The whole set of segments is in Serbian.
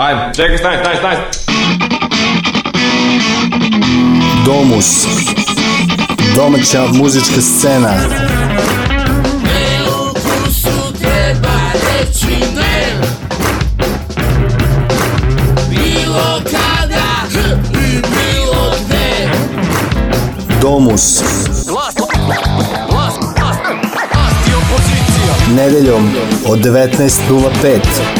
Ajmo, čekaj, stani, stani, stani. Domus. Domaća muzička scena. Neukusu treba reći ne. Bilo kada Domus. Vlast, vlast, vlast, vlast i Nedeljom od 19.05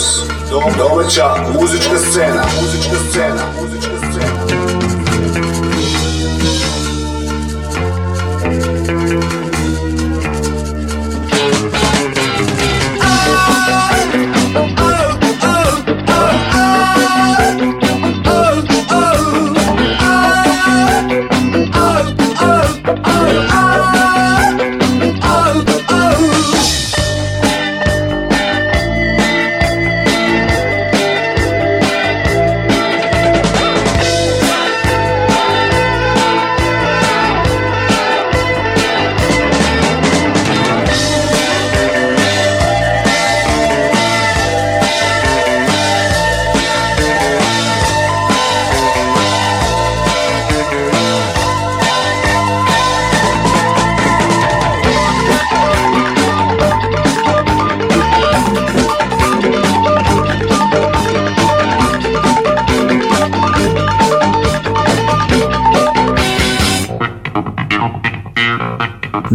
Opus, domaća muzička scena, muzička scena, muzička scena.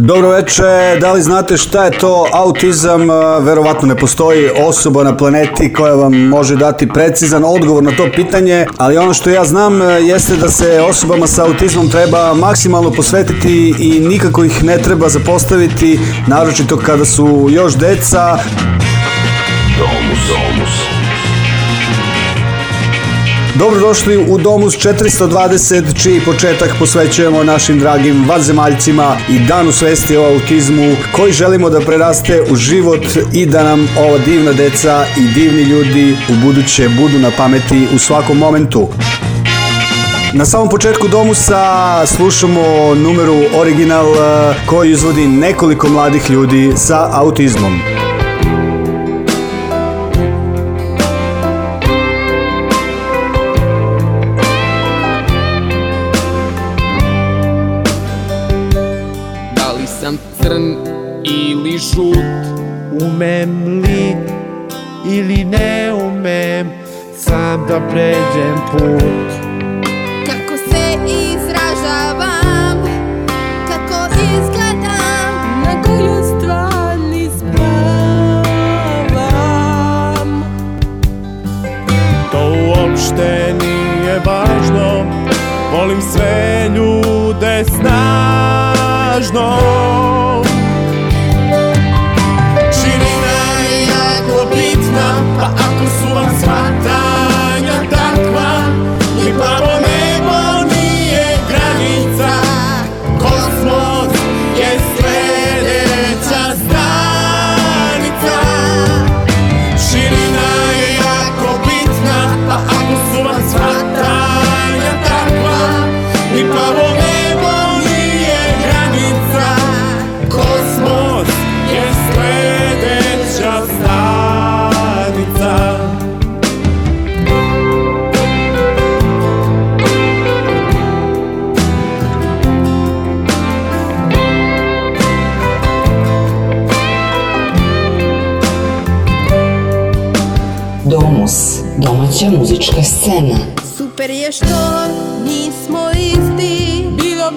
Dobro veče, da li znate šta je to autizam? Verovatno ne postoji osoba na planeti koja vam može dati precizan odgovor na to pitanje, ali ono što ja znam jeste da se osobama sa autizmom treba maksimalno posvetiti i nikako ih ne treba zapostaviti, naročito kada su još deca. Domus. Dobrodošli u Domus 420, čiji početak posvećujemo našim dragim vanzemaljcima i danu svesti o autizmu, koji želimo da preraste u život i da nam ova divna deca i divni ljudi u buduće budu na pameti u svakom momentu. Na samom početku Domusa slušamo numeru original eh, koji izvodi nekoliko mladih ljudi sa autizmom.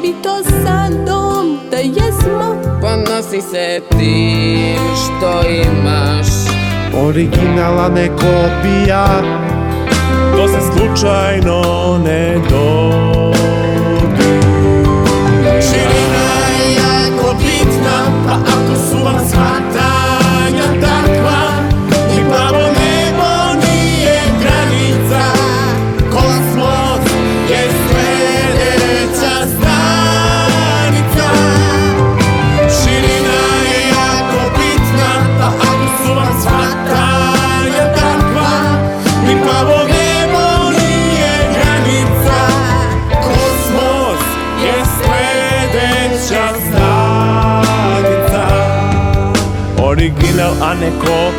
bi to sa dom da jesmo Ponosi pa se tim što imaš Originala ne kopija To se slučajno ne dobija Širina je jako bitna Pa ako su vam sva neko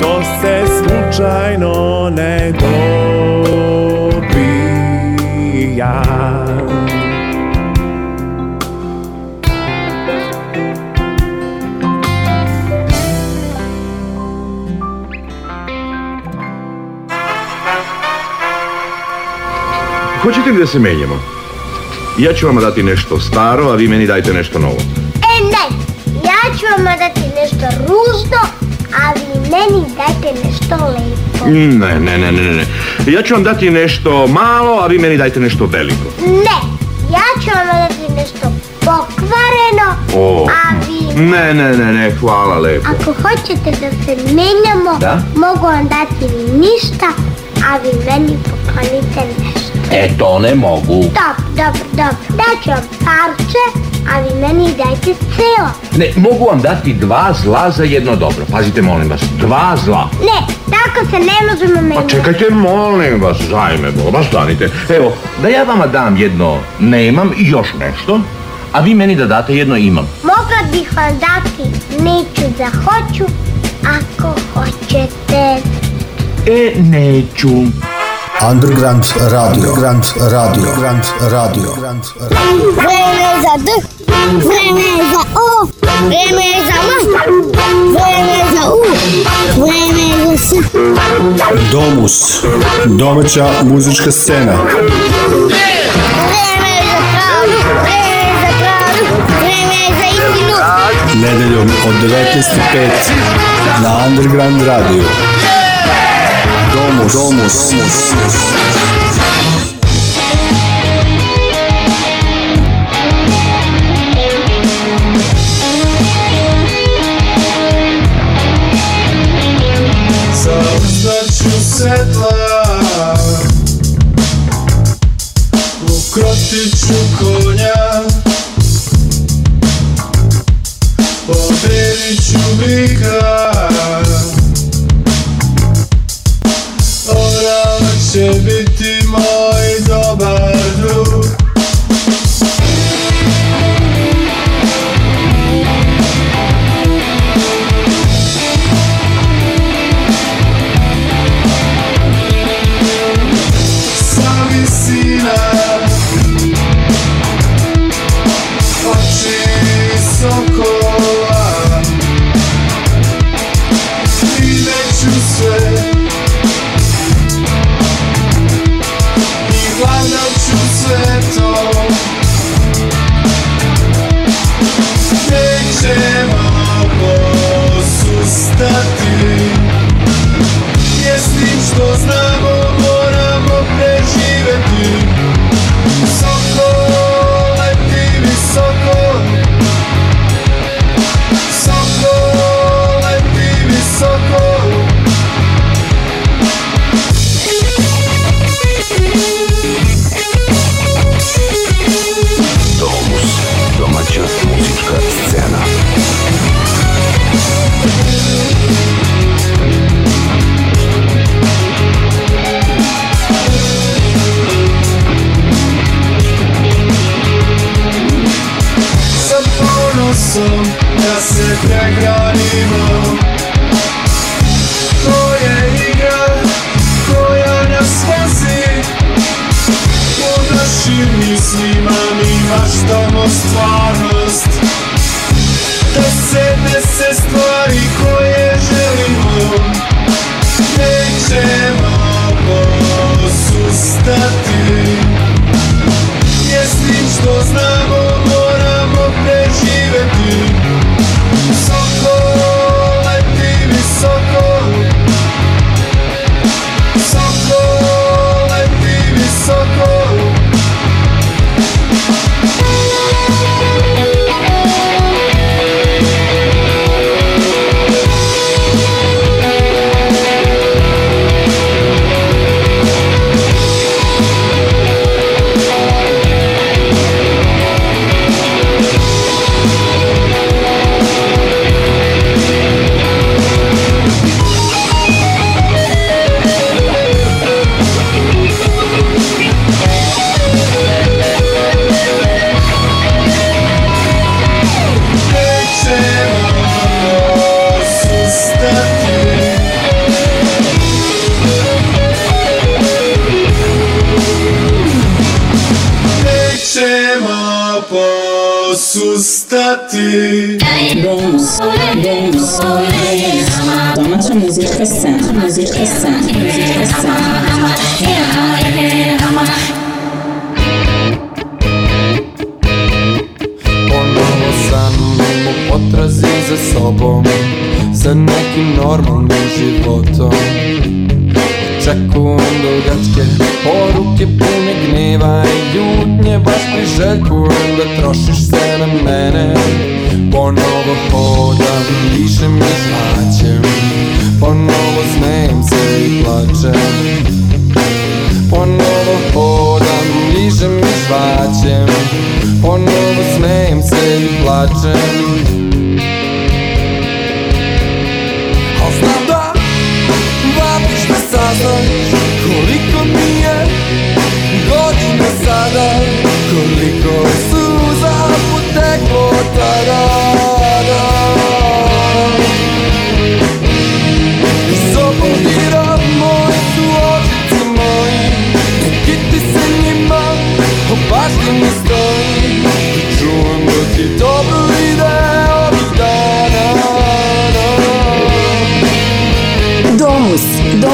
To se slučajno ne dobija Hoćete li da se menjamo? Ja ću vam dati nešto staro, a vi meni dajte nešto novo. E, ne! Ja ću vam dati nešto ružno ružno, ali meni dajte nešto lepo. Ne, ne, ne, ne, ne. Ja ću vam dati nešto malo, a vi meni dajte nešto veliko. Ne, ja ću vam dati nešto pokvareno, o, a vi... Ne, ne, ne, ne, hvala lepo. Ako hoćete da se menjamo, da? mogu vam dati ništa, a vi meni poklonite nešto. E, to ne mogu. Dobro, dobro, dobro. Daću vam parče, ali meni dajte celo. Ne, mogu vam dati dva zla za jedno dobro. Pazite, molim vas, dva zla. Ne, tako se ne možemo meni. Pa čekajte, molim vas, zajme, boba, stanite. Evo, da ja vama dam jedno nemam i još nešto, a vi meni da date jedno imam. Mogla bih vam dati neću da hoću, ako hoćete. E, neću. Underground Radio. Underground Radio. Underground Radio. Radio. Vreme za dh. Vreme je za O, vreme je za M, vreme je za U, vreme je za S. Domus, domaća muzička scena. Vreme je za pravdu, vreme je za pravdu, vreme je za istinu. Nedeljom od 19.05 na Underground Radio. Domus, domus, domus. domus. svetla U krotiću ko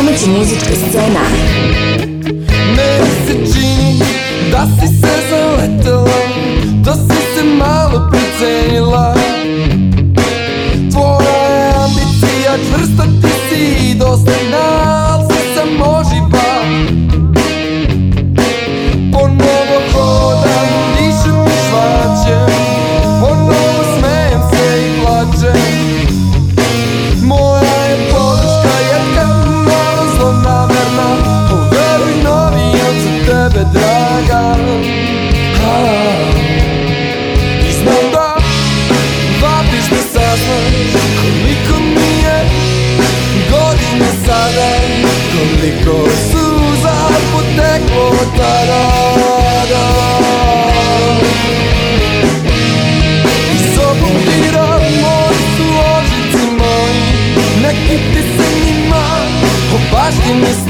domaća muzička scena. Meni se čini da si se zaletela, da si se malo pricenila. in this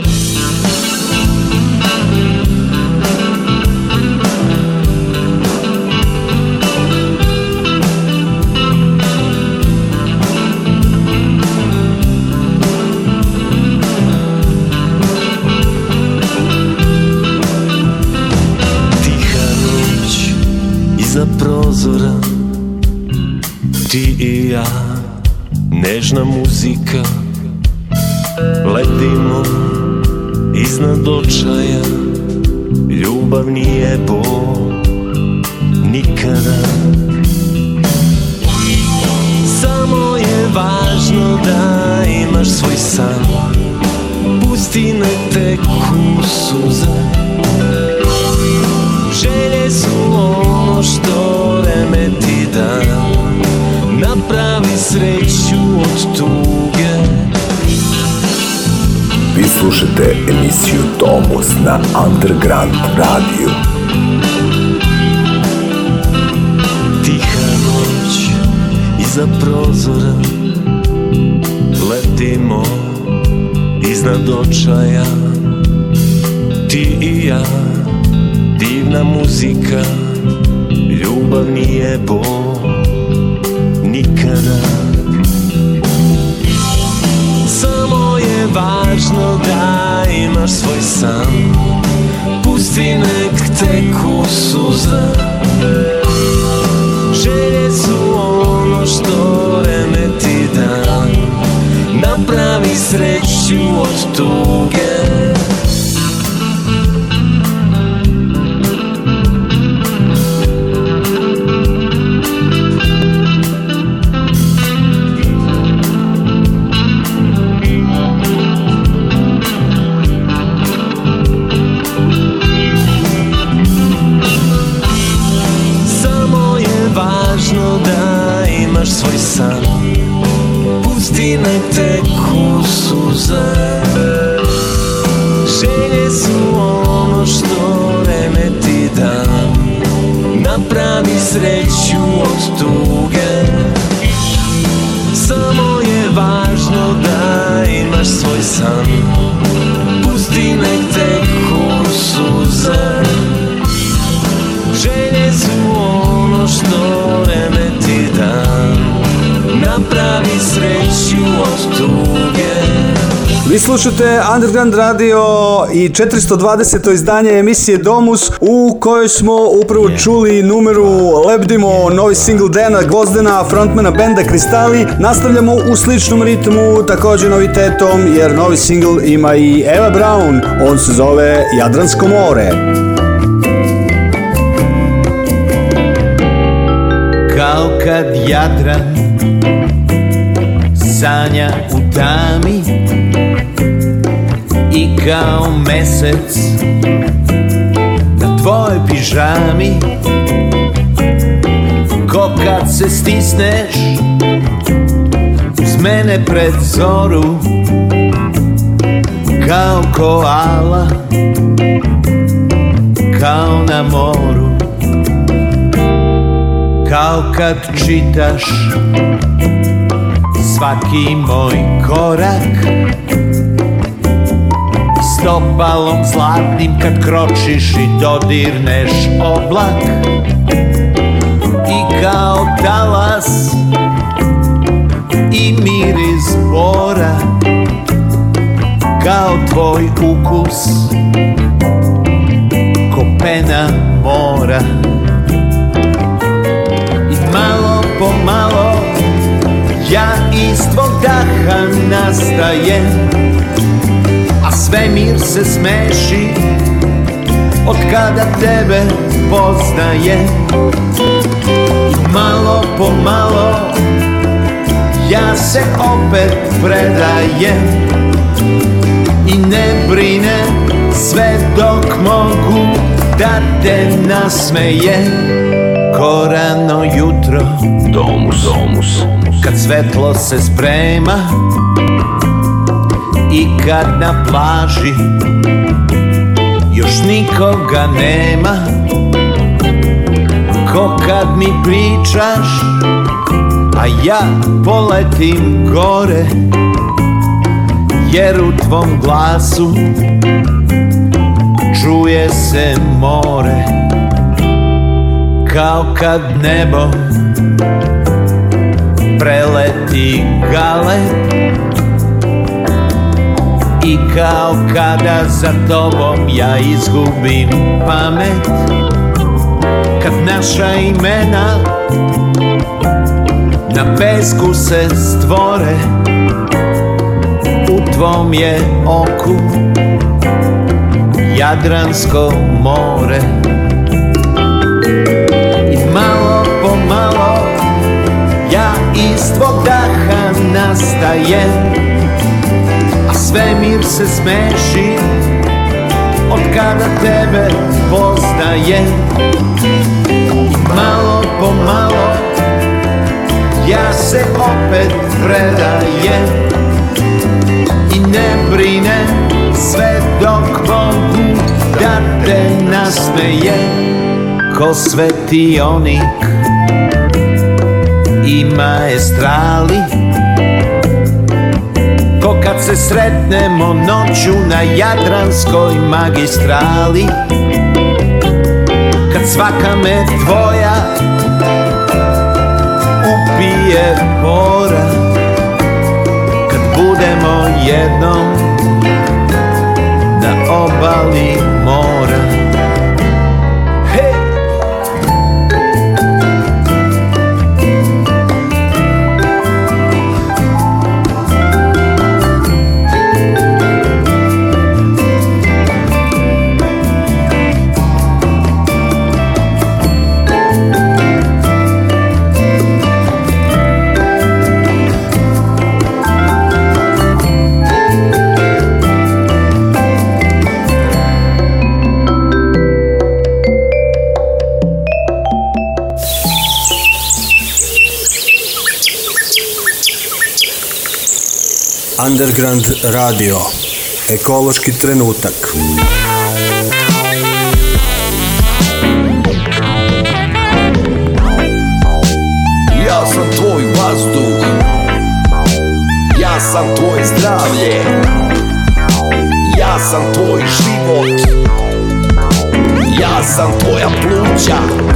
Ti i ja, nežna muzika Letimo iznad očaja Ljubav nije bol nikada Samo je važno da imaš svoj san Pusti ne teku suze Želje su ono što vreme ti dan Napravi sreću od tuge Vi slušate emisiju Domus na Underground radiju Tiha noć iza prozora Letimo iznad očaja Ti i ja, divna muzika Ljubav nije bol nikada Samo je važno da imaš svoj san Pusti nek teku suza Želje su ono što vreme ti da Napravi sreću od tuge Vi slušate Underground Radio i 420. izdanje emisije Domus u kojoj smo upravo čuli numeru da. Lebdimo, novi single Dana Gvozdena, frontmana benda Kristali. Nastavljamo u sličnom ritmu, također novitetom, jer novi single ima i Eva Brown. On se zove Jadransko more. Kao kad Jadran sanja u tami ti kao mesec Na tvojoj pižami Ko kad se stisneš Uz mene pred zoru Kao koala Kao na moru Kao kad čitaš Svaki moj korak s obalom zlatnim kad kročiš i dodirneš oblak I kao talas i miris bora Kao tvoj ukus kopena mora I malo po malo ja iz tvog daha nastajem svemir se smeši Od kada tebe poznaje Malo po malo Ja se opet predajem I ne brine sve dok mogu Da te nasmeje Korano jutro Domus, domus Kad svetlo se sprema i kad na plaži još nikoga nema Ko kad mi pričaš, a ja poletim gore Jer u tvom glasu čuje se more Kao kad nebo preleti gale I kao kada za tobom ja izgubim pamet Kad naša imena na pesku se stvore U tvom je oku Jadransko more I malo po malo ja iz tvog daha nastajem Svemir se smeši Od kada tebe poznaje Malo po malo Ja se opet predajem I ne brine sve dok mogu Da te nasmeje Ko svetionik i maestrali Kad se sretnemo noću na Jadranskoj magistrali Kad svaka me tvoja upije bora Kad budemo jednom na obali mora Underground radio. Ekološki trenutak. Ja sam tvoj vazduh. Ja sam tvoje zdravlje. Ja sam tvoj život. Ja sam tvoja pluća.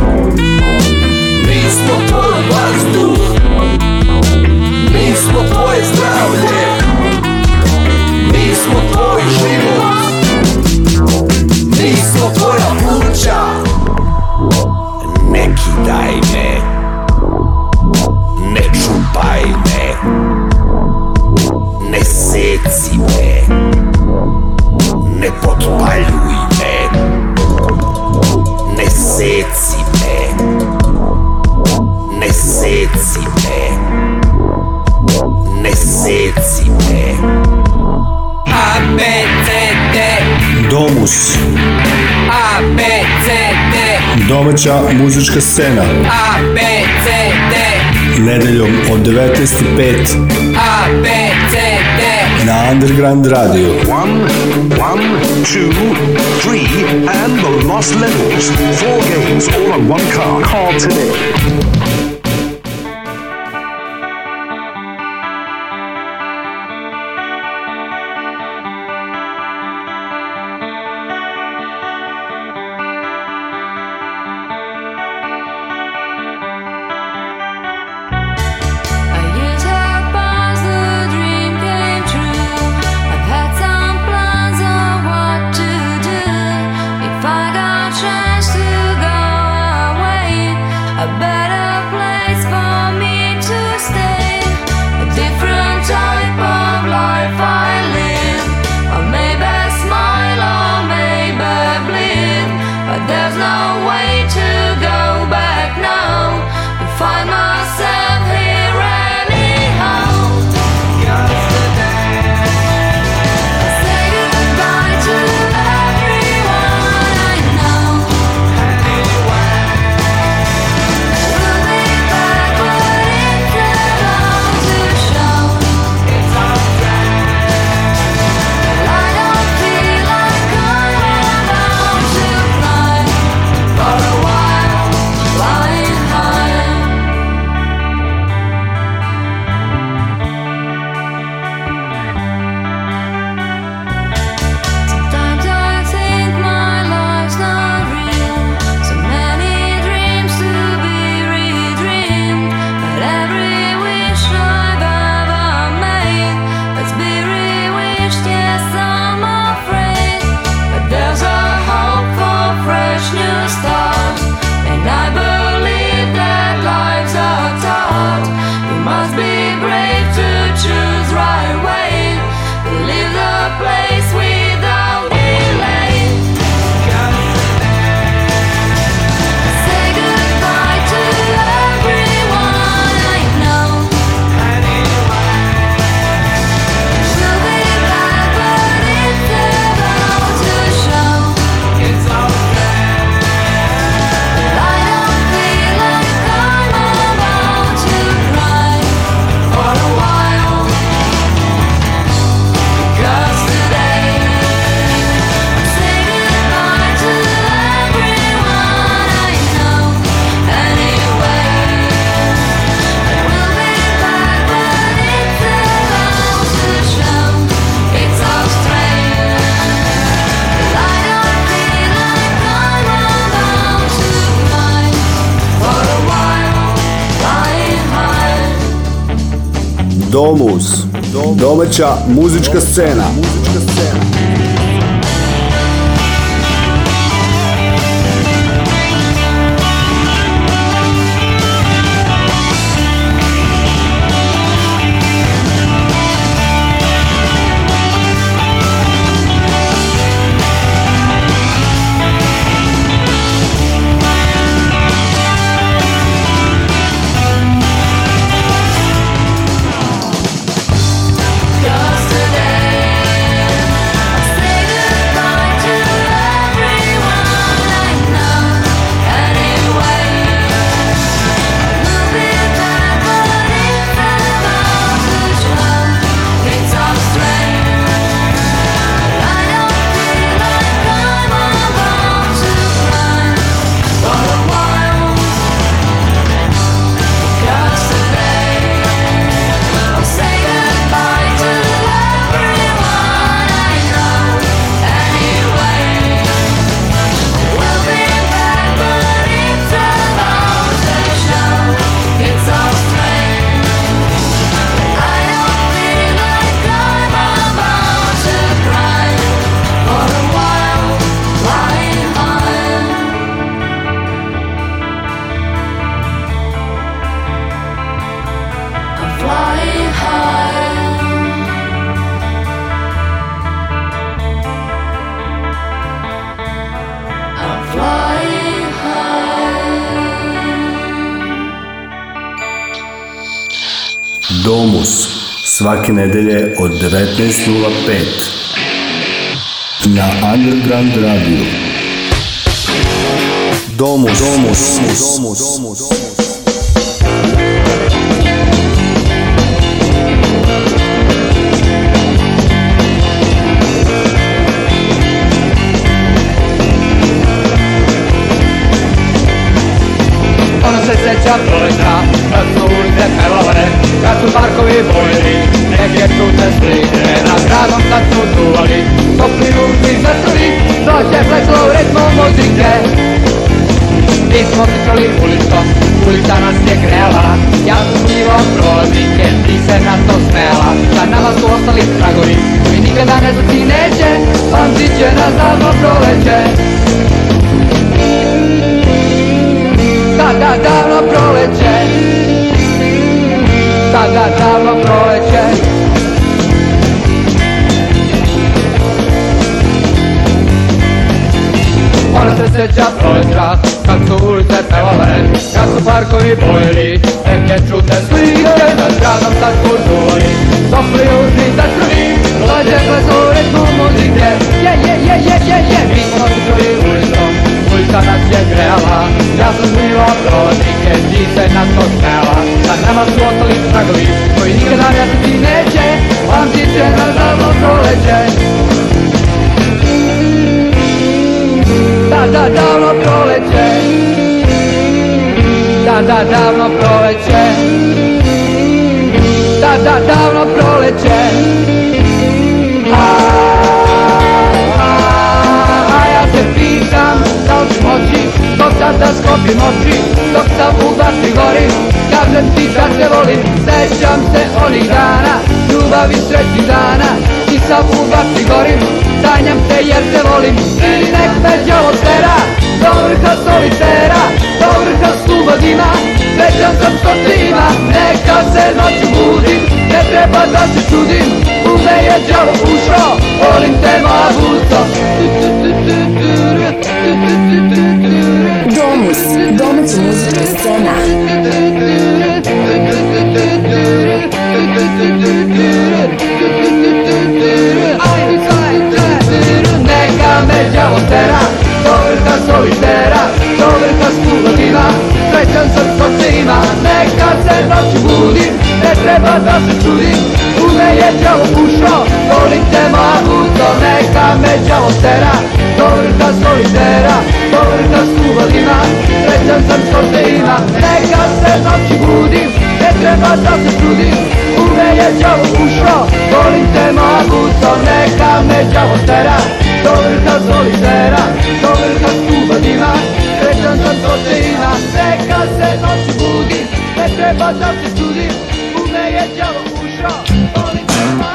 domaća muzička scena. A, B, C, D. Nedeljom od 19.05. A, B, C, D. Na Underground Radio. One, one, two, three, and the lost levels. Four games all on one card. Call today. Domus. Domaća muzička scena. Muzička scena. nedelje od 19.05 na Underground Radio. Domus, domus, domus, domus, domus. Ona se teď proletá se pelove, kad su parkovi da vojni, neke čute slike, na gradom sad da su duvali, toplinu i zrtali, noć je pletlo ritmom muzike. Mi smo pričali ulicom, ulica nas je grela, da ja sam pivo proznike, ti se na to smela, za nama su ostali tragovi, koji nikada ne zati neće, pamtit će nas davno proleće. Da, da, davno proleće tada davno proleće Ona se sjeća proleća Kad su ulice pevale Kad su parkovi bojili Neke čudne slike Nad gradom sad kurtuli Topli uzni za krvi Mlađe glasove smo muzike Je, je, je, je, je, je Mi smo slušali ulično sunca nas je grela Ja sam snila prodike, ti se nas to smela Za nama su ostali tragovi koji nikada nestati neće Pamtit će nas davno proleće Da, da, davno proleće Da, da, davno proleće Da, da, davno proleće sad da skopim oči Dok sam u vatri gori Kažem ti da te volim Sećam se onih dana Ljubavi sretnih dana I sam u vatri gorim Sanjam te jer te volim I nek me djavo stera Do vrha solitera Do vrha slubodima Srećan sam što ti ima Neka se noću budim Ne treba da se čudim U me je djavo ušao Volim te moja buco Tu tu tu tu tu tu tu tu tu tu Opus, domaća muzička scena. Ajde, sajte, neka me djavo tera, dovrta solitera, dovrta skulotiva, srećan sam što se ima, neka se noću budim, ne treba da se čudim, u me je djavo ušao, volim te magu, to neka me djavo tera, torta solitera, torta skuvalina, srećan sam s proteina. Neka se noći budim, ne treba da se trudim, u me je đavo ušao, volim te maguco, neka me đavo tera, torta solitera, torta skuvalina, srećan sam s proteina. Neka se noći budim, ne treba da se trudim, u me je đavo ušao, volim te maguco,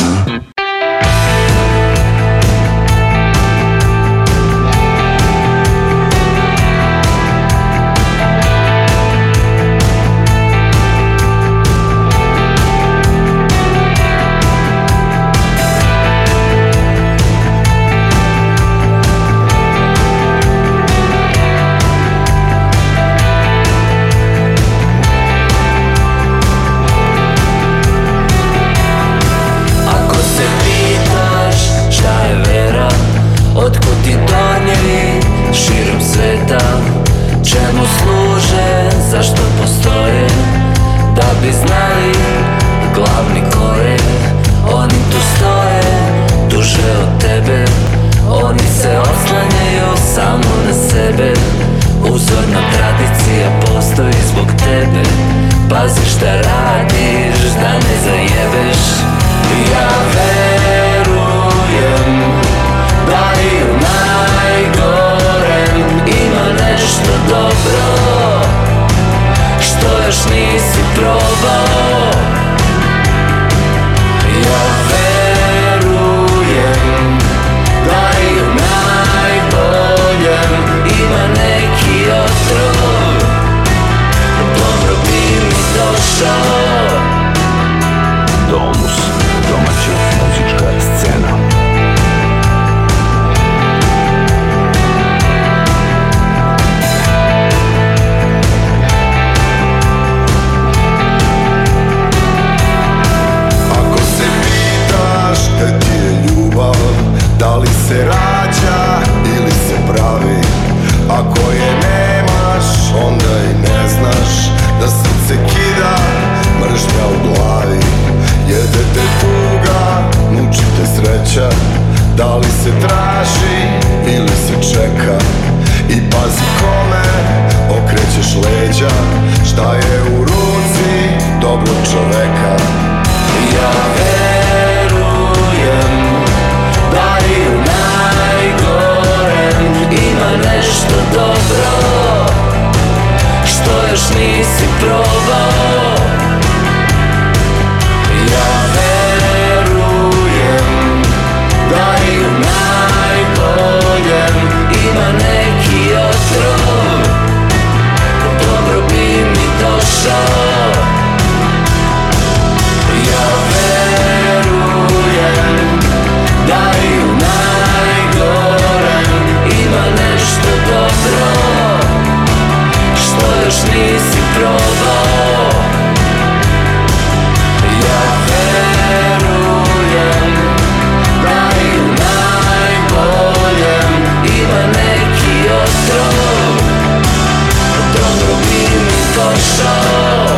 sreća Da li se traži ili se čeka I pazi kome okrećeš leđa Šta je u ruci dobro čoveka Ja verujem Da i u najgorem Ima nešto dobro Što još nisi probao Ja verujem još nisi probao Ja verujem da i u najboljem ima da neki otrov Dobro bi mi došao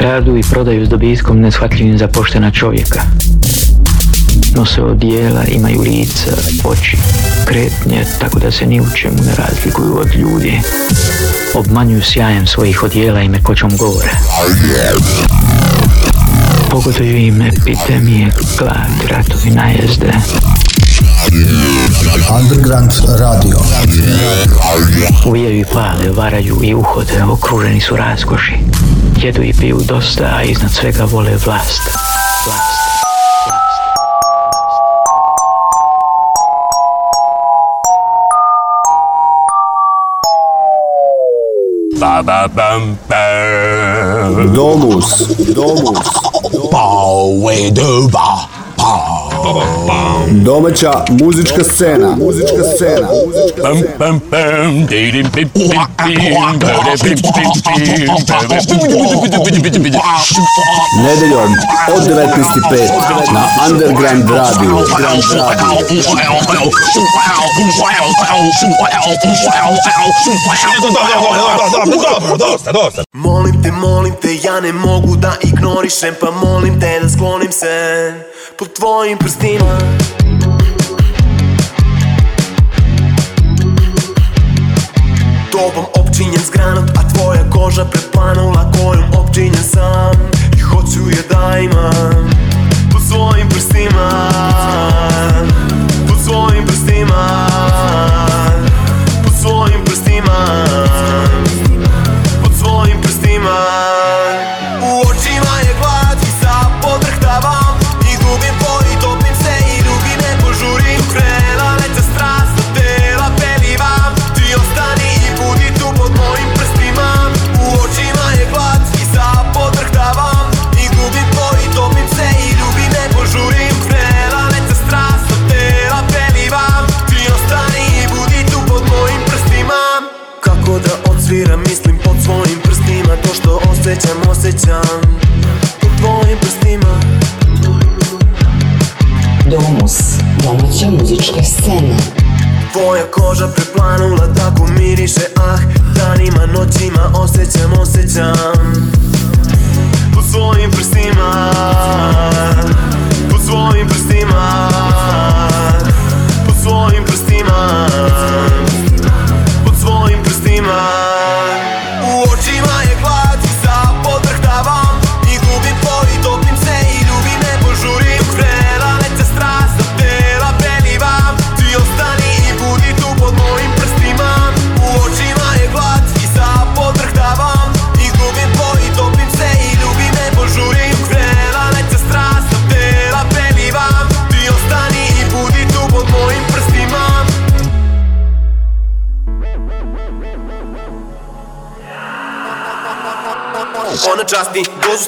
kradu i prodaju s dobitkom neshvatljivim za poštena čovjeka. Nose odijela, imaju lica, oči, kretnje, tako da se ni u čemu ne razlikuju od ljudi. Obmanjuju sjajem svojih odijela i mekoćom govora. Pogoduju im epidemije, glad, ratovi, najezde. Underground radio. Ujaju i pale, varaju i uhode, okruženi su razgoši. Jedu i piju dosta, a iznad svega vole vlast. Vlast. Ba, ba, bam, bam. Domus, domus, domus. Power Domaća muzička scena. Muzička scena. Muzička scena. Nedeljom od 19.05 na Underground Radio. Molim te, molim te, ja ne mogu da ignorišem, pa molim te da sklonim se. po tvojim prstima. Tobom občinjen zgranat, a tvoja koža prepanula, kojom občinjen sam i hoću je da imam. Po svojim prstima, po svojim prstima, po svojim prstima, po svojim prstima. Po svojim prstima.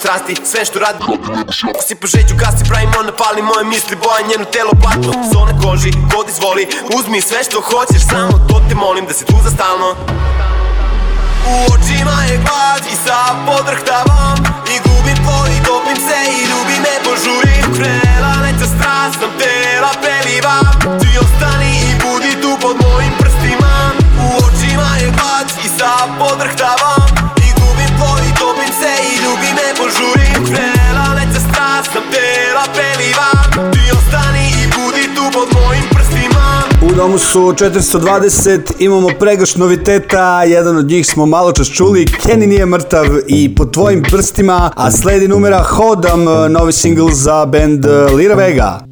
strasti Sve što radi Si po žiđu gasi, pravi ona pali moje misli Boja njeno telo platno Zona koži, god izvoli Uzmi sve što hoćeš Samo to te molim da si tu za stalno U očima je glad i sad podrhtavam I gubim tvoj i dopim se i ljubim me požurim Krela leća strast nam tela prelivam Ti ostani i budi tu pod mojim prstima U očima je glad i sa podrhtavam sam tela peliva Ti ostani i budi tu pod mojim prstima U domu su 420, imamo pregaš noviteta, jedan od njih smo malo čas čuli, Kenny nije mrtav i po tvojim prstima, a sledi numera Hodam, novi singl za band Lira Vega.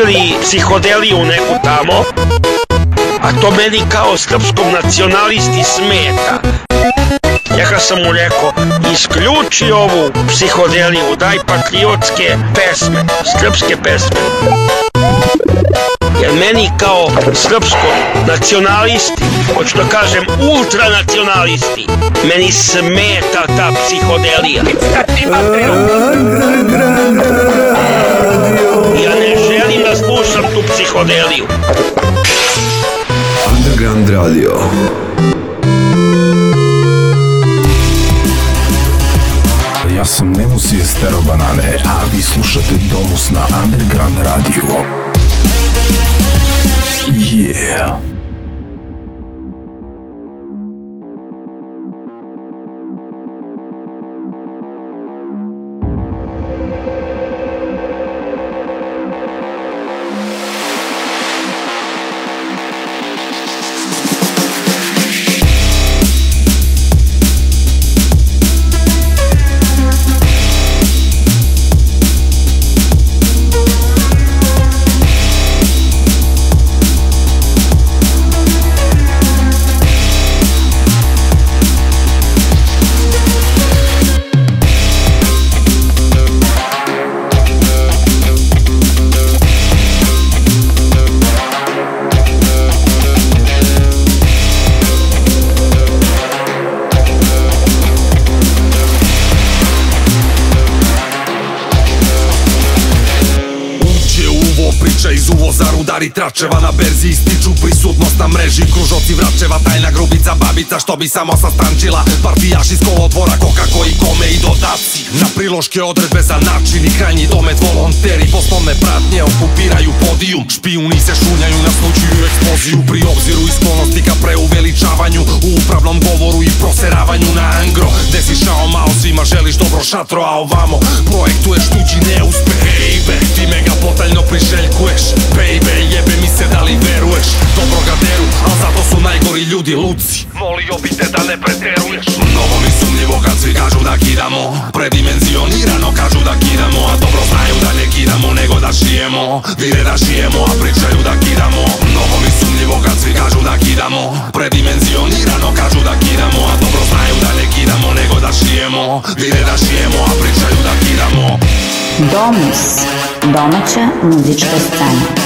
uključili psihodeliju neku tamo, a to meni kao srpskom nacionalisti smeta. Ja kad sam mu rekao, isključi ovu psihodeliju, daj patriotske pesme, srpske pesme. Jer meni kao srpsko nacionalisti, hoću da kažem ultranacionalisti, meni smeta ta psihodelija. Ja ne tu psihodeliju. Underground Radio. Ja sam Nemusije Stero Banane, a vi slušate Domus na Underground Radio. Yeah. Klinci ističu prisutnost na mreži Kružoci vračeva, tajna grubica, babica Što bi samo sastančila Partijaš iz kolotvora, koka koji kome i dodaci Na priloške odredbe za način i krajnji domet Volonteri poslovne pratnje okupiraju podijum Špijuni se šunjaju, na naslućuju eksploziju Pri obziru i sklonosti ka preuveličavanju U upravnom govoru i proseravanju na angro Gde si šao malo svima želiš dobro šatro, a ovamo Projektuješ tuđi neuspeh Ej, hey, ti mega potaljno priželjkuješ Baby, jebe mi se da li veruješ Dobro ga deru, a zato su najgori ljudi luci Molio bi te da ne preteruješ Mnogo mi sumljivo kad svi kažu da kidamo Predimenzionirano kažu da kidamo A dobro znaju da ne kidamo nego da šijemo Vire da šijemo, a pričaju da kidamo Mnogo mi sumljivo kad svi kažu da kidamo Predimenzionirano kažu da kidamo A dobro znaju da ne skidamo nego da šijemo Vide da šijemo, a pričaju da kidamo Domus, domaća muzička scena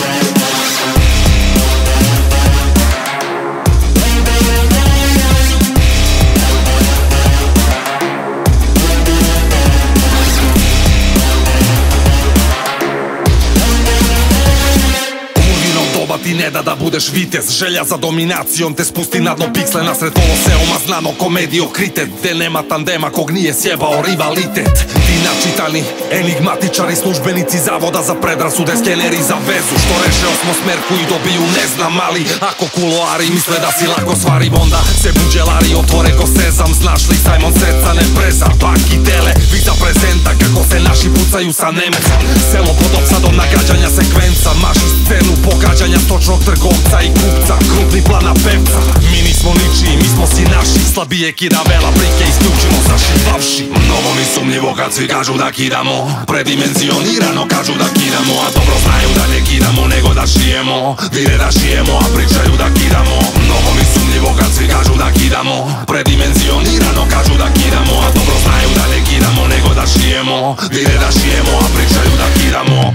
ne da da budeš vitez Želja za dominacijom te spusti na dno piksle Nasred poloseoma znano komedio kritet Gde nema tandema kog nije sjebao rivalitet Ti načitani enigmatičari službenici Zavoda za predrasude skeneri za vezu Što rešeo smo smerku i dobiju ne znam Ali ako kuloari misle da si lako svari Onda se buđelari otvore ko sezam Znaš li Simon Seca ne preza i tele, vita prezenta se naši pucaju sa Nemecom Selo pod opsadom nagađanja sekvenca Maši scenu pogađanja stočnog trgovca i kupca Krupni plana pevca Mi nismo ničiji, mi smo si naši Slabije kida vela, prike isključivo zašipavši Mnogo mi sumnjivo kad svi kažu da kidamo Predimenzionirano kažu da kidamo A dobro znaju da ne kidamo nego da šijemo Dire da šijemo, a pričaju da kidamo Mnogo mi sumnjivo kad svi kažu da kidamo Predimenzionirano kažu da kidamo A dobro znaju da ne skidamo Nego da šijemo, dire da šijemo A pričaju da kidamo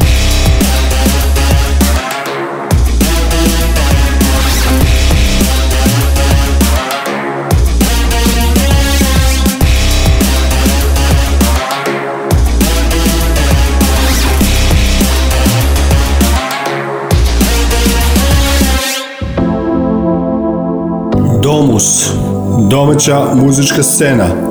Domus, domaća muzička scena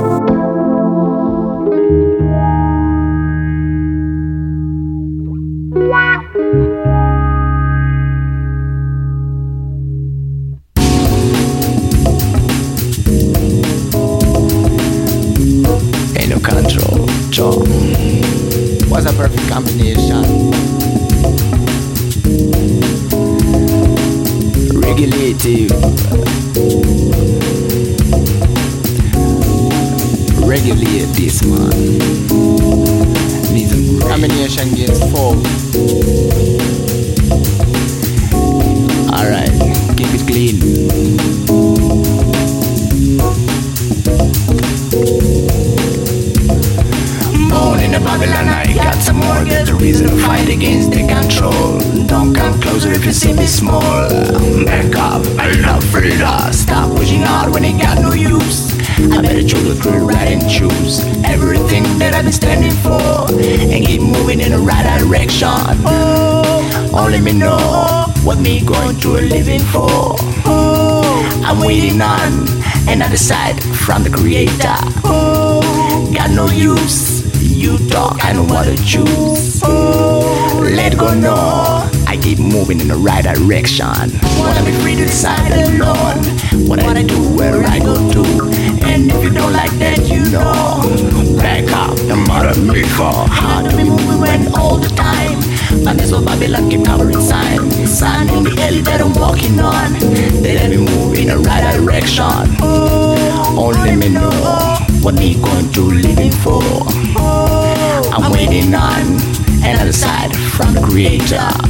Raja.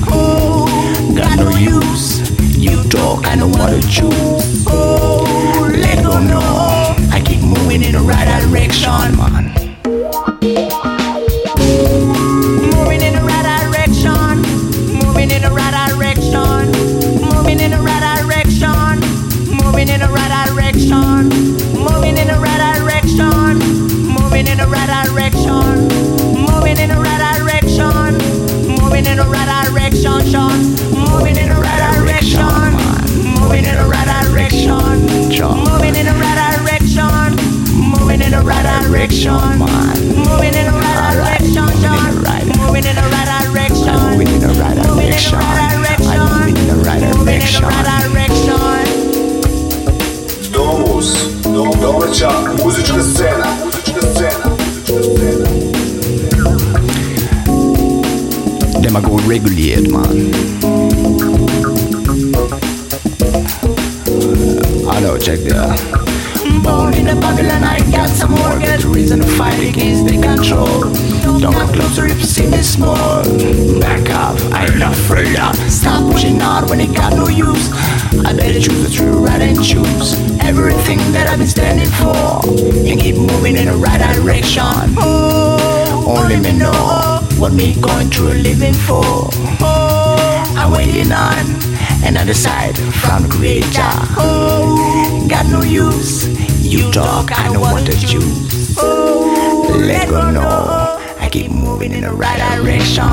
direction, man. Moving in the right direction, Moving in the right direction. I'm moving in the right direction. moving in the right direction. Domus, domaća muzička scena, muzička scena, muzička scena. Them I go regulate, man. I know, check that born in a Babylon, I got some more. Got reason to fight against the control. Don't come closer if you see me small. Back up, I'm not afraid of. Stop pushing hard when it got no use. I better choose the true right and choose everything that I've been standing for. And keep moving in the right direction. Oh, only me know what me going through living for. Oh, I'm waiting on another side from the creator. Oh, got no use. You, talk, I don't want to choose. Oh, let go, no. Know. I keep moving in the right direction.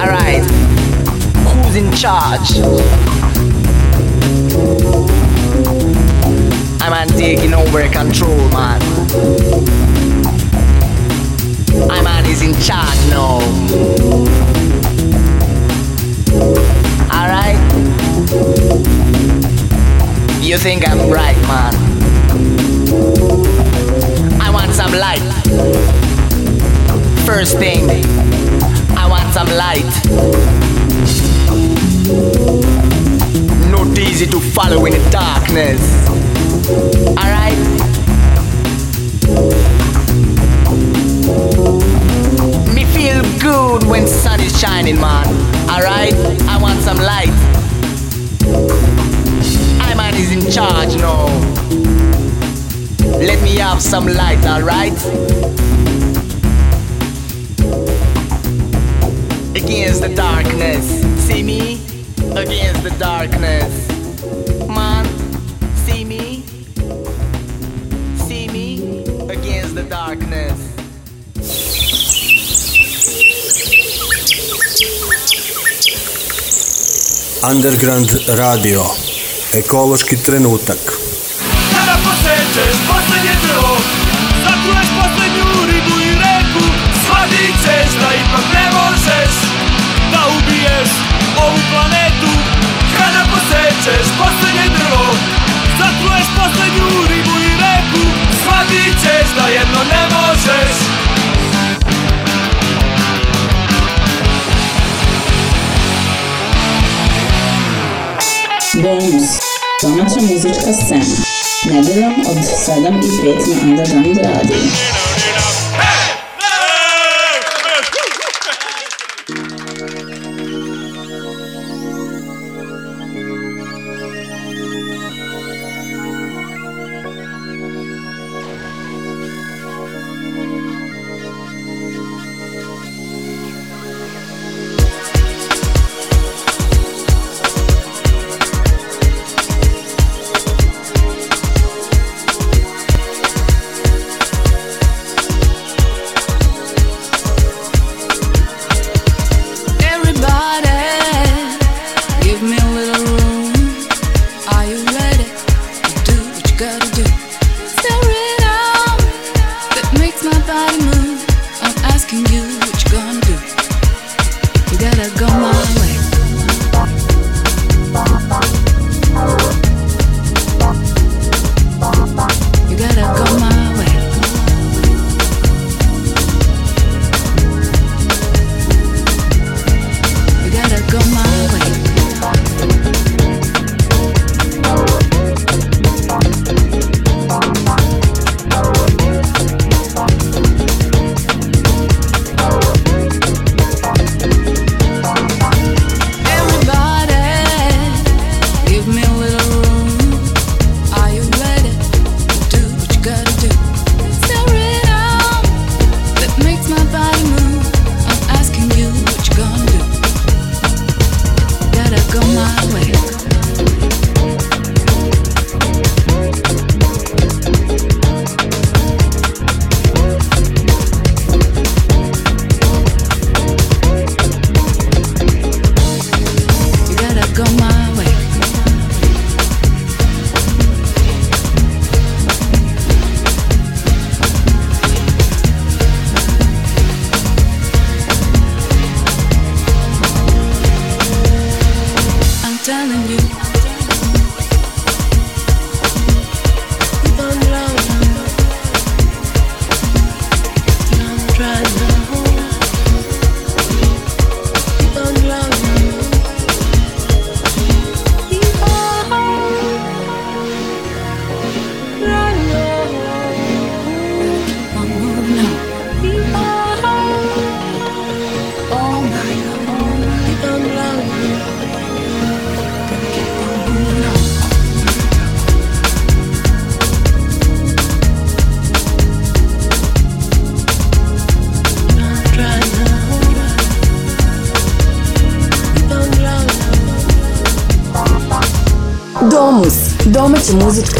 Alright, who's in charge? I'm taking over control, man. i man is in charge now. you think I'm bright, man? I want some light. First thing, I want some light. Not easy to follow in the darkness. Alright? Me feel good when sun is shining, man. Alright? I want some light is in charge now. Let me have some light, alright? Against the darkness. See me? Against the darkness. Man, see me? See me? Against the darkness. Underground Radio Ekološki trenutak. Kada posečeš poslednje drvo, zatruješ poslednju ribu i reku, shvatit ćeš da ipak ne možeš da ubiješ ovu planetu. Kada posečeš poslednje drvo, zatruješ poslednju ribu i reku, shvatit ćeš da jedno ne možeš Bonus domaća muzička scena. Nedeljom od 7 i 5 na Underground Radio. музычка.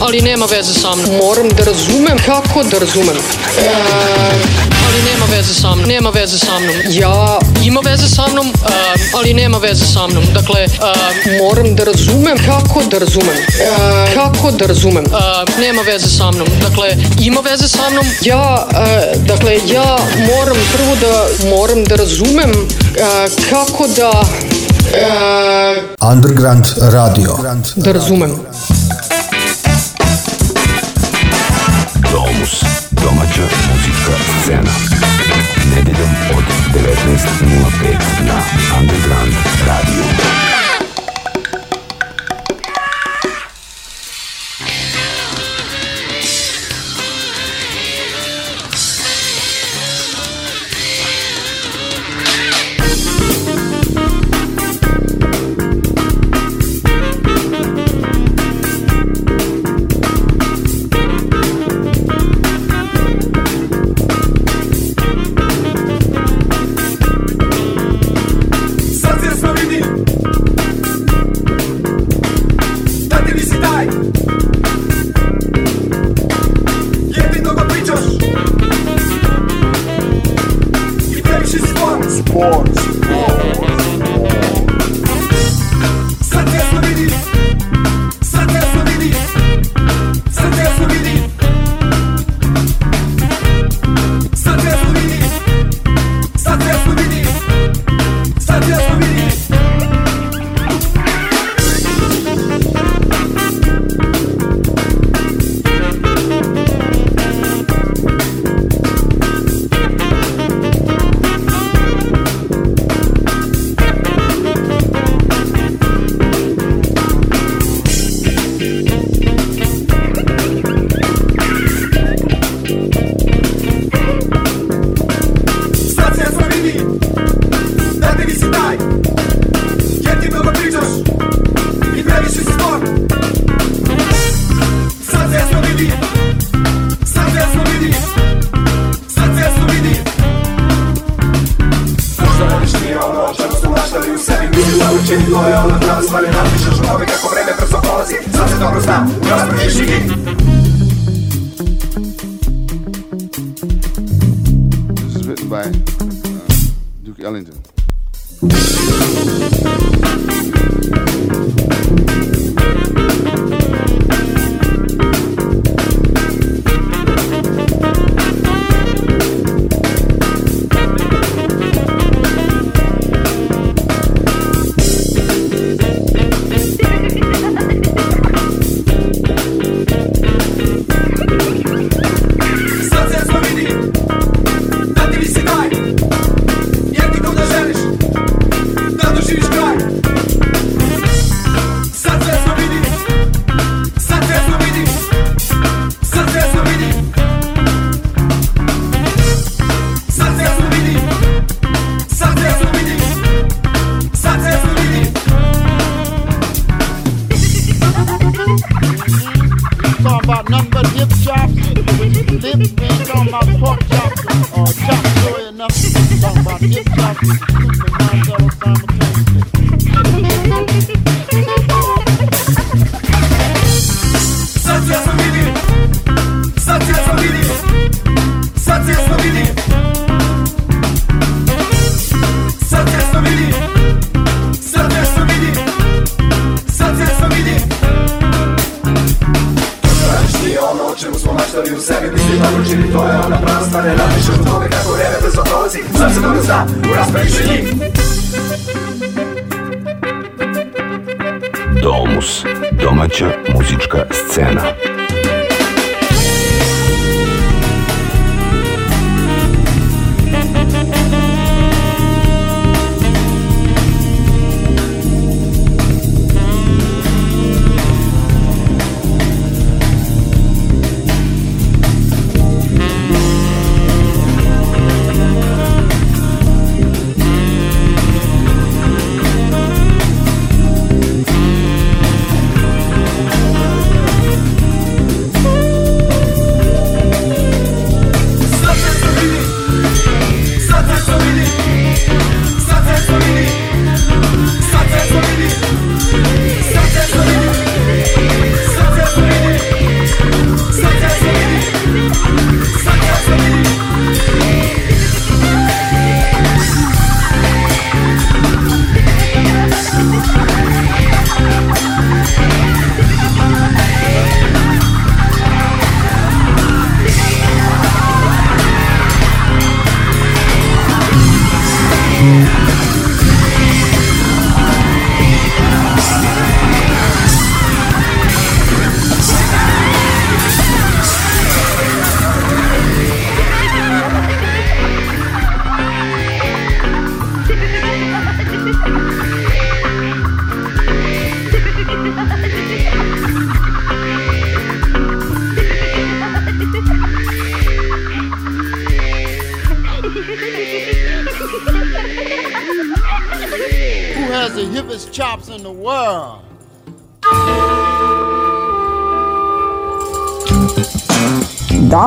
ali nema veze sa mnom. Moram da razumem kako da razumem. E, ali nema veze sa mnom, nema veze sa mnom. Ja ima veze sa mnom, e, ali nema veze sa mnom. Dakle, e, moram da razumem kako da razumem. E, kako da razumem. E, nema veze sa mnom. Dakle, ima veze sa mnom. Ja, e, dakle, ja moram prvo da moram da razumem e, kako da Uh, Underground Radio. Da razumem. This is written lojalno By uh, Duke Ellington.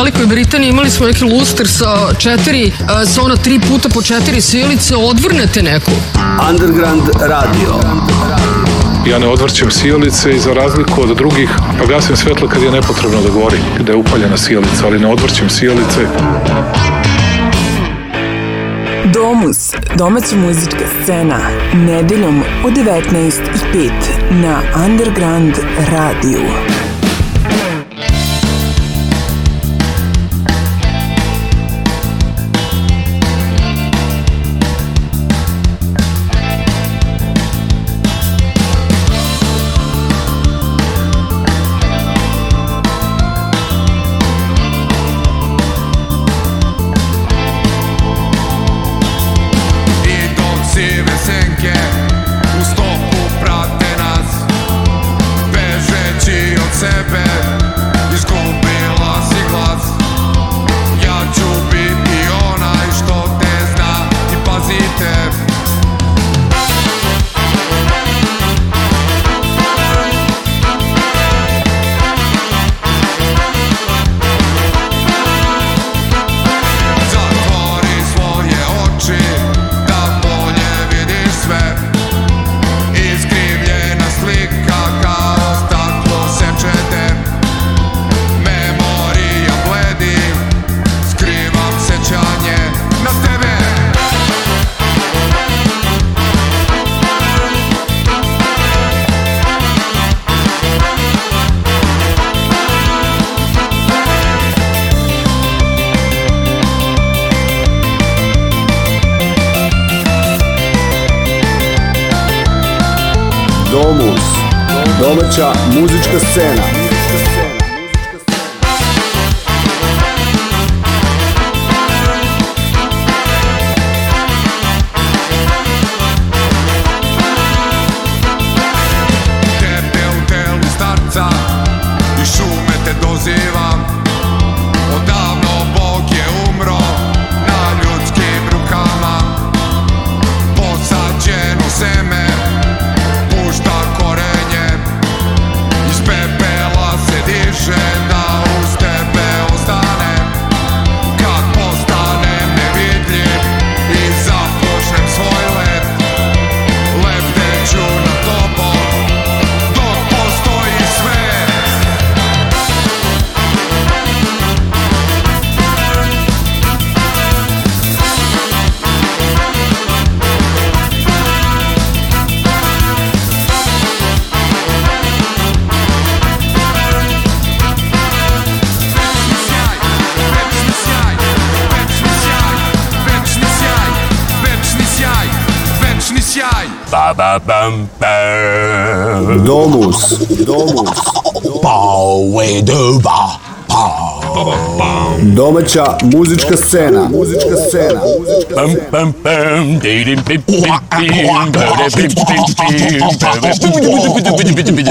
Velikoj Britaniji imali smo neki luster sa četiri, e, sa ona tri puta po četiri silice, odvrnete neku. Underground Radio. Ja ne odvrćem sijalice i za razliku od drugih, pa gasim svetlo kad je nepotrebno da gori, kada je upaljena sijalica, ali ne odvrćem sijalice. Domus, domaća muzička scena, nedeljom u 19.05 na Underground radiju. sunca i šume te dozivam Domus. Domus. Domus. Pau e duba. Domaća muzička scena. Muzička scena. Pam pam pam. Dirim pim pim pim.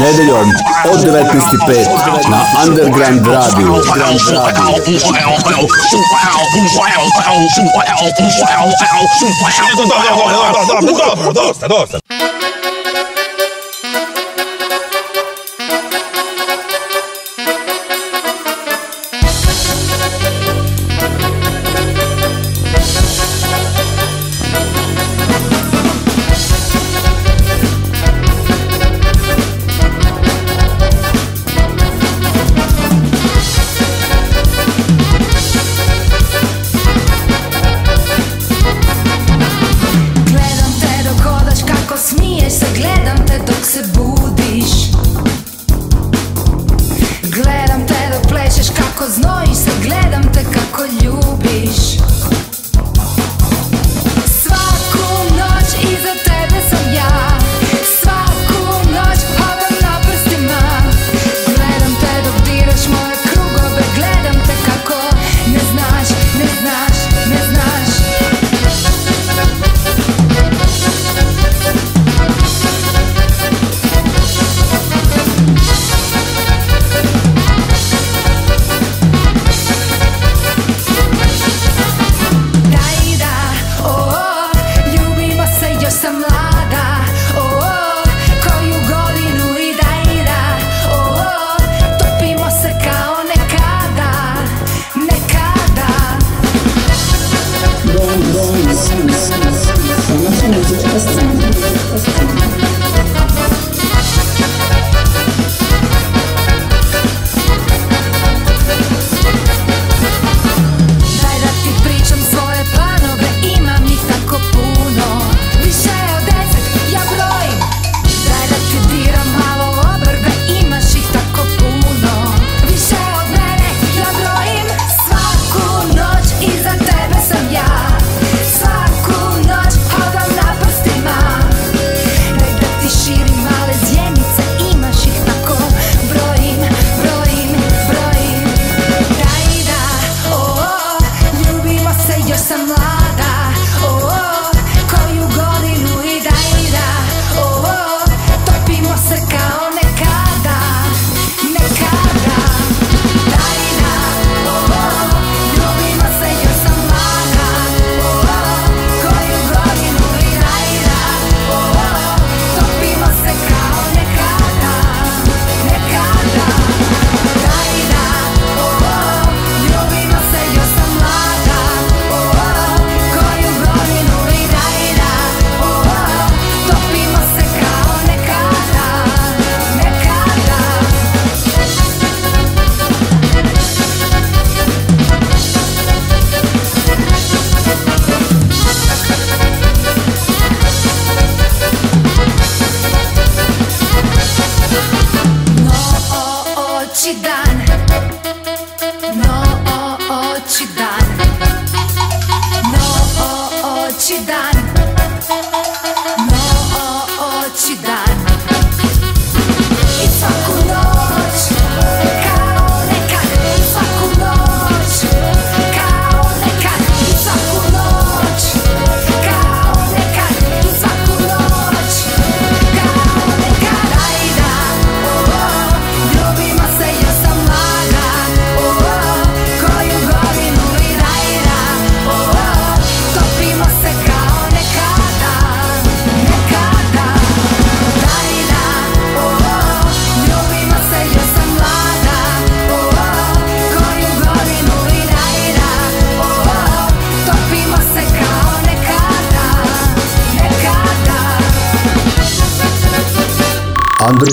Nedeljom od 19.05 na Underground Radio. Underground Radio.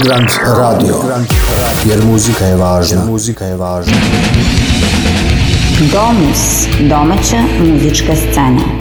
Underground Radio. Jer muzika je važna. Jer muzika je važna. Domus. Domaća muzička scena.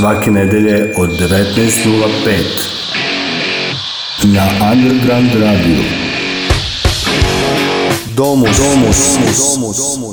svake nedelje od 19.05 na Underground Radio. Domus, domus, domus, domus. domus.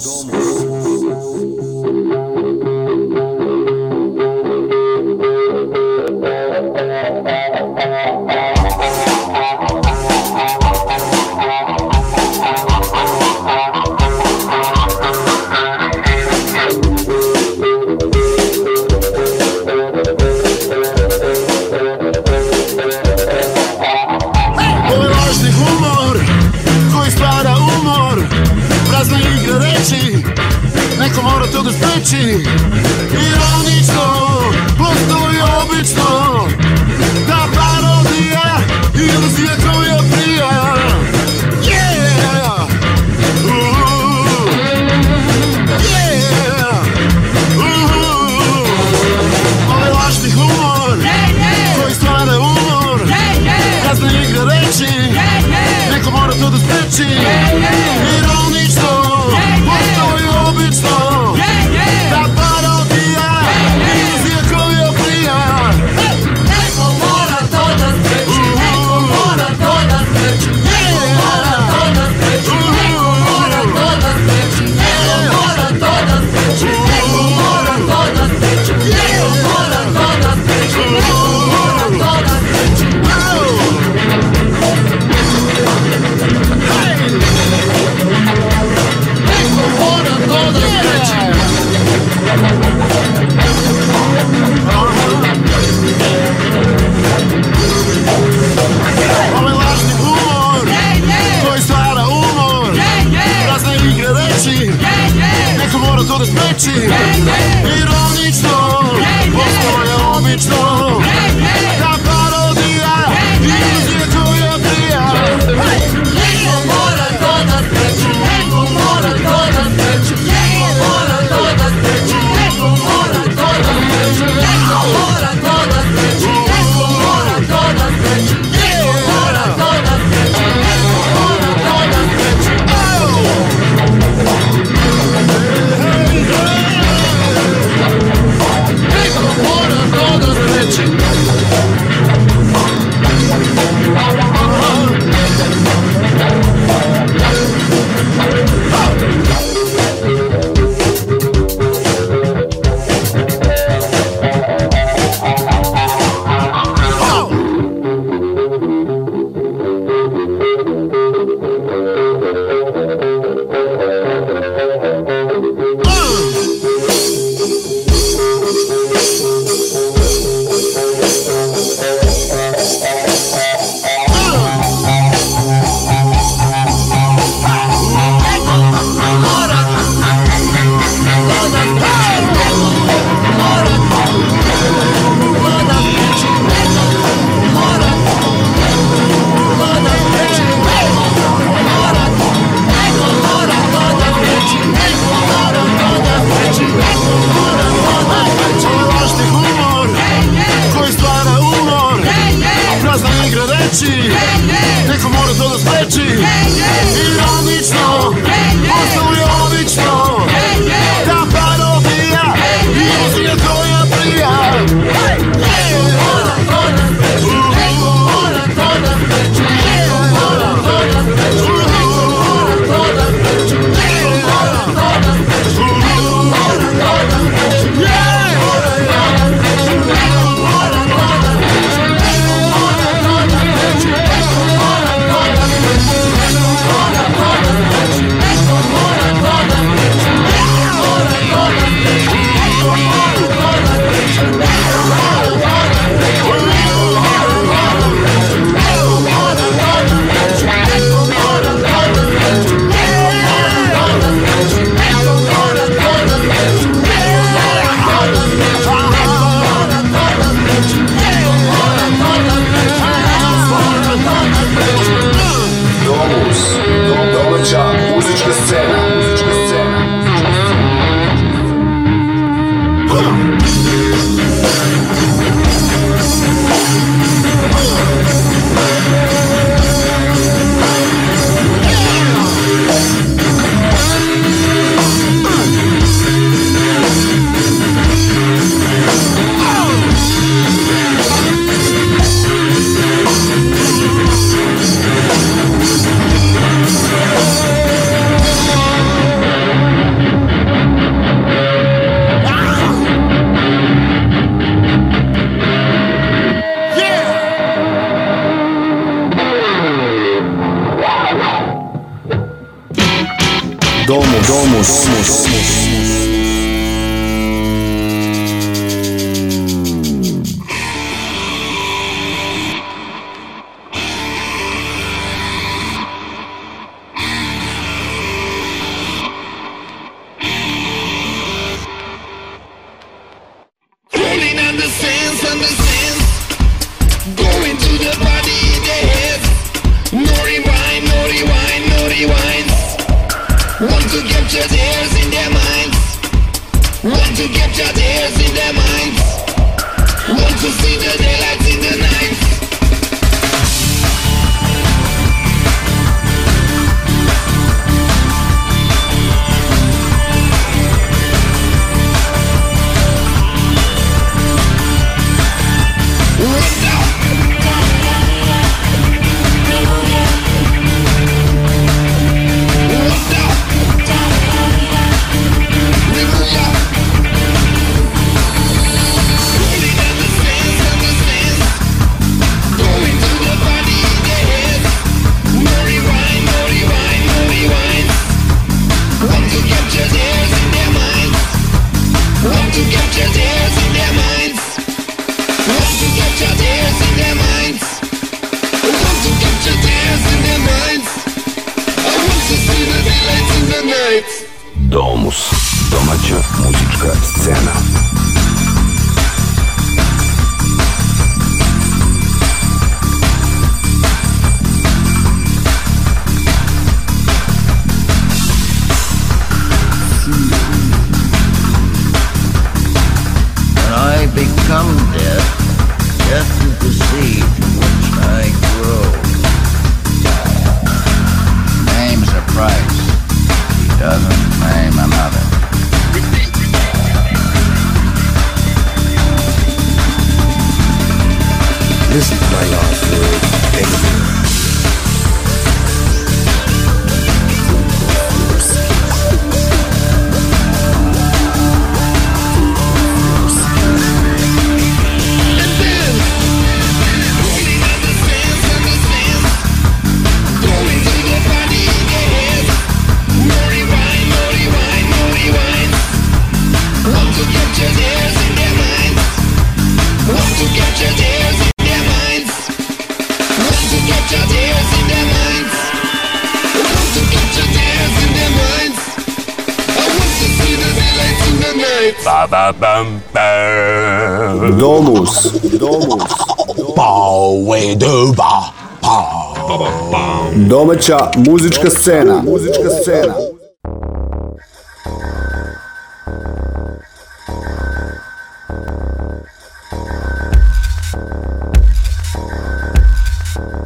Domaća muzička scena. Muzička scena.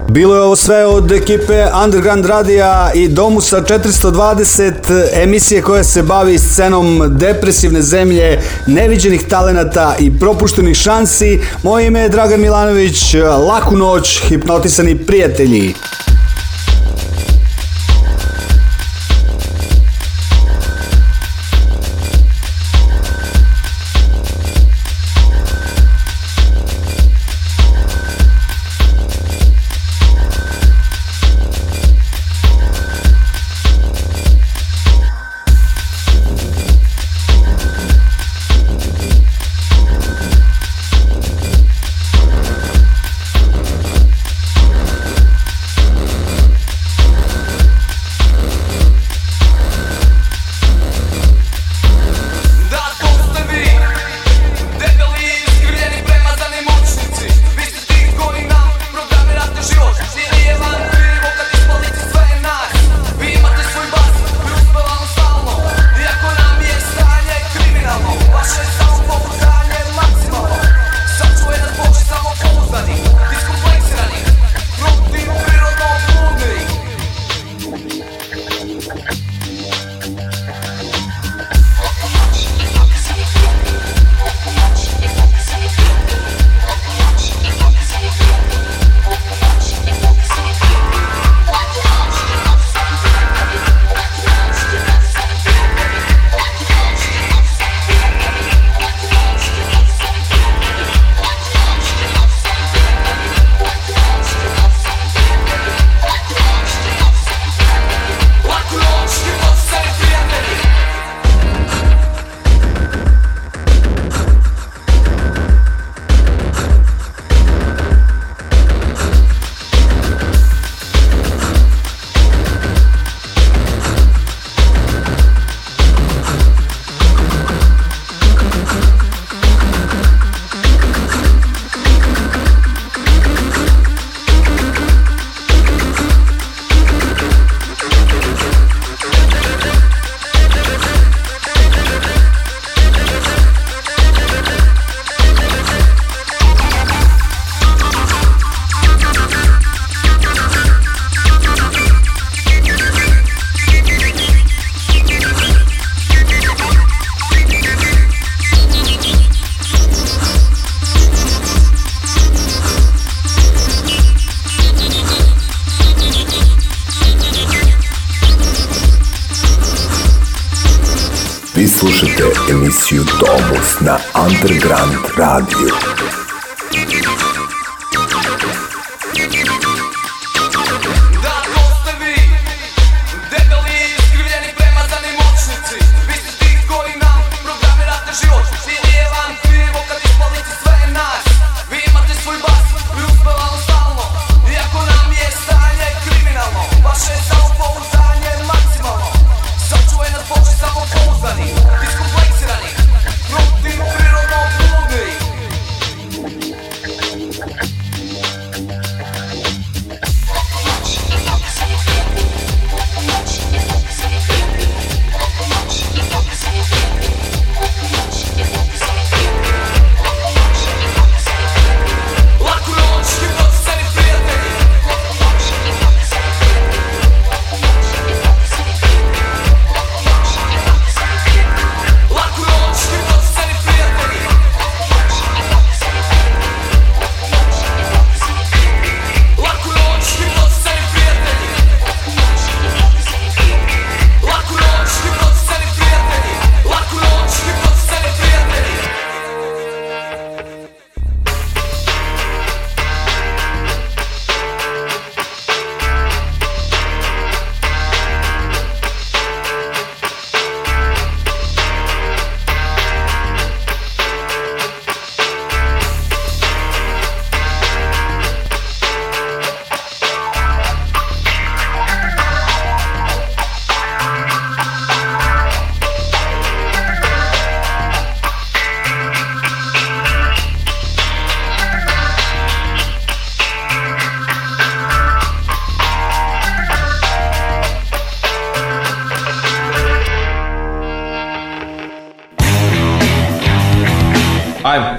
Bilo je ovo sve od ekipe Underground Radija i Domusa 420 emisije koja se bavi scenom depresivne zemlje, neviđenih talenata i propuštenih šansi. Moje ime je Dragan Milanović, laku noć, hipnotisani prijatelji.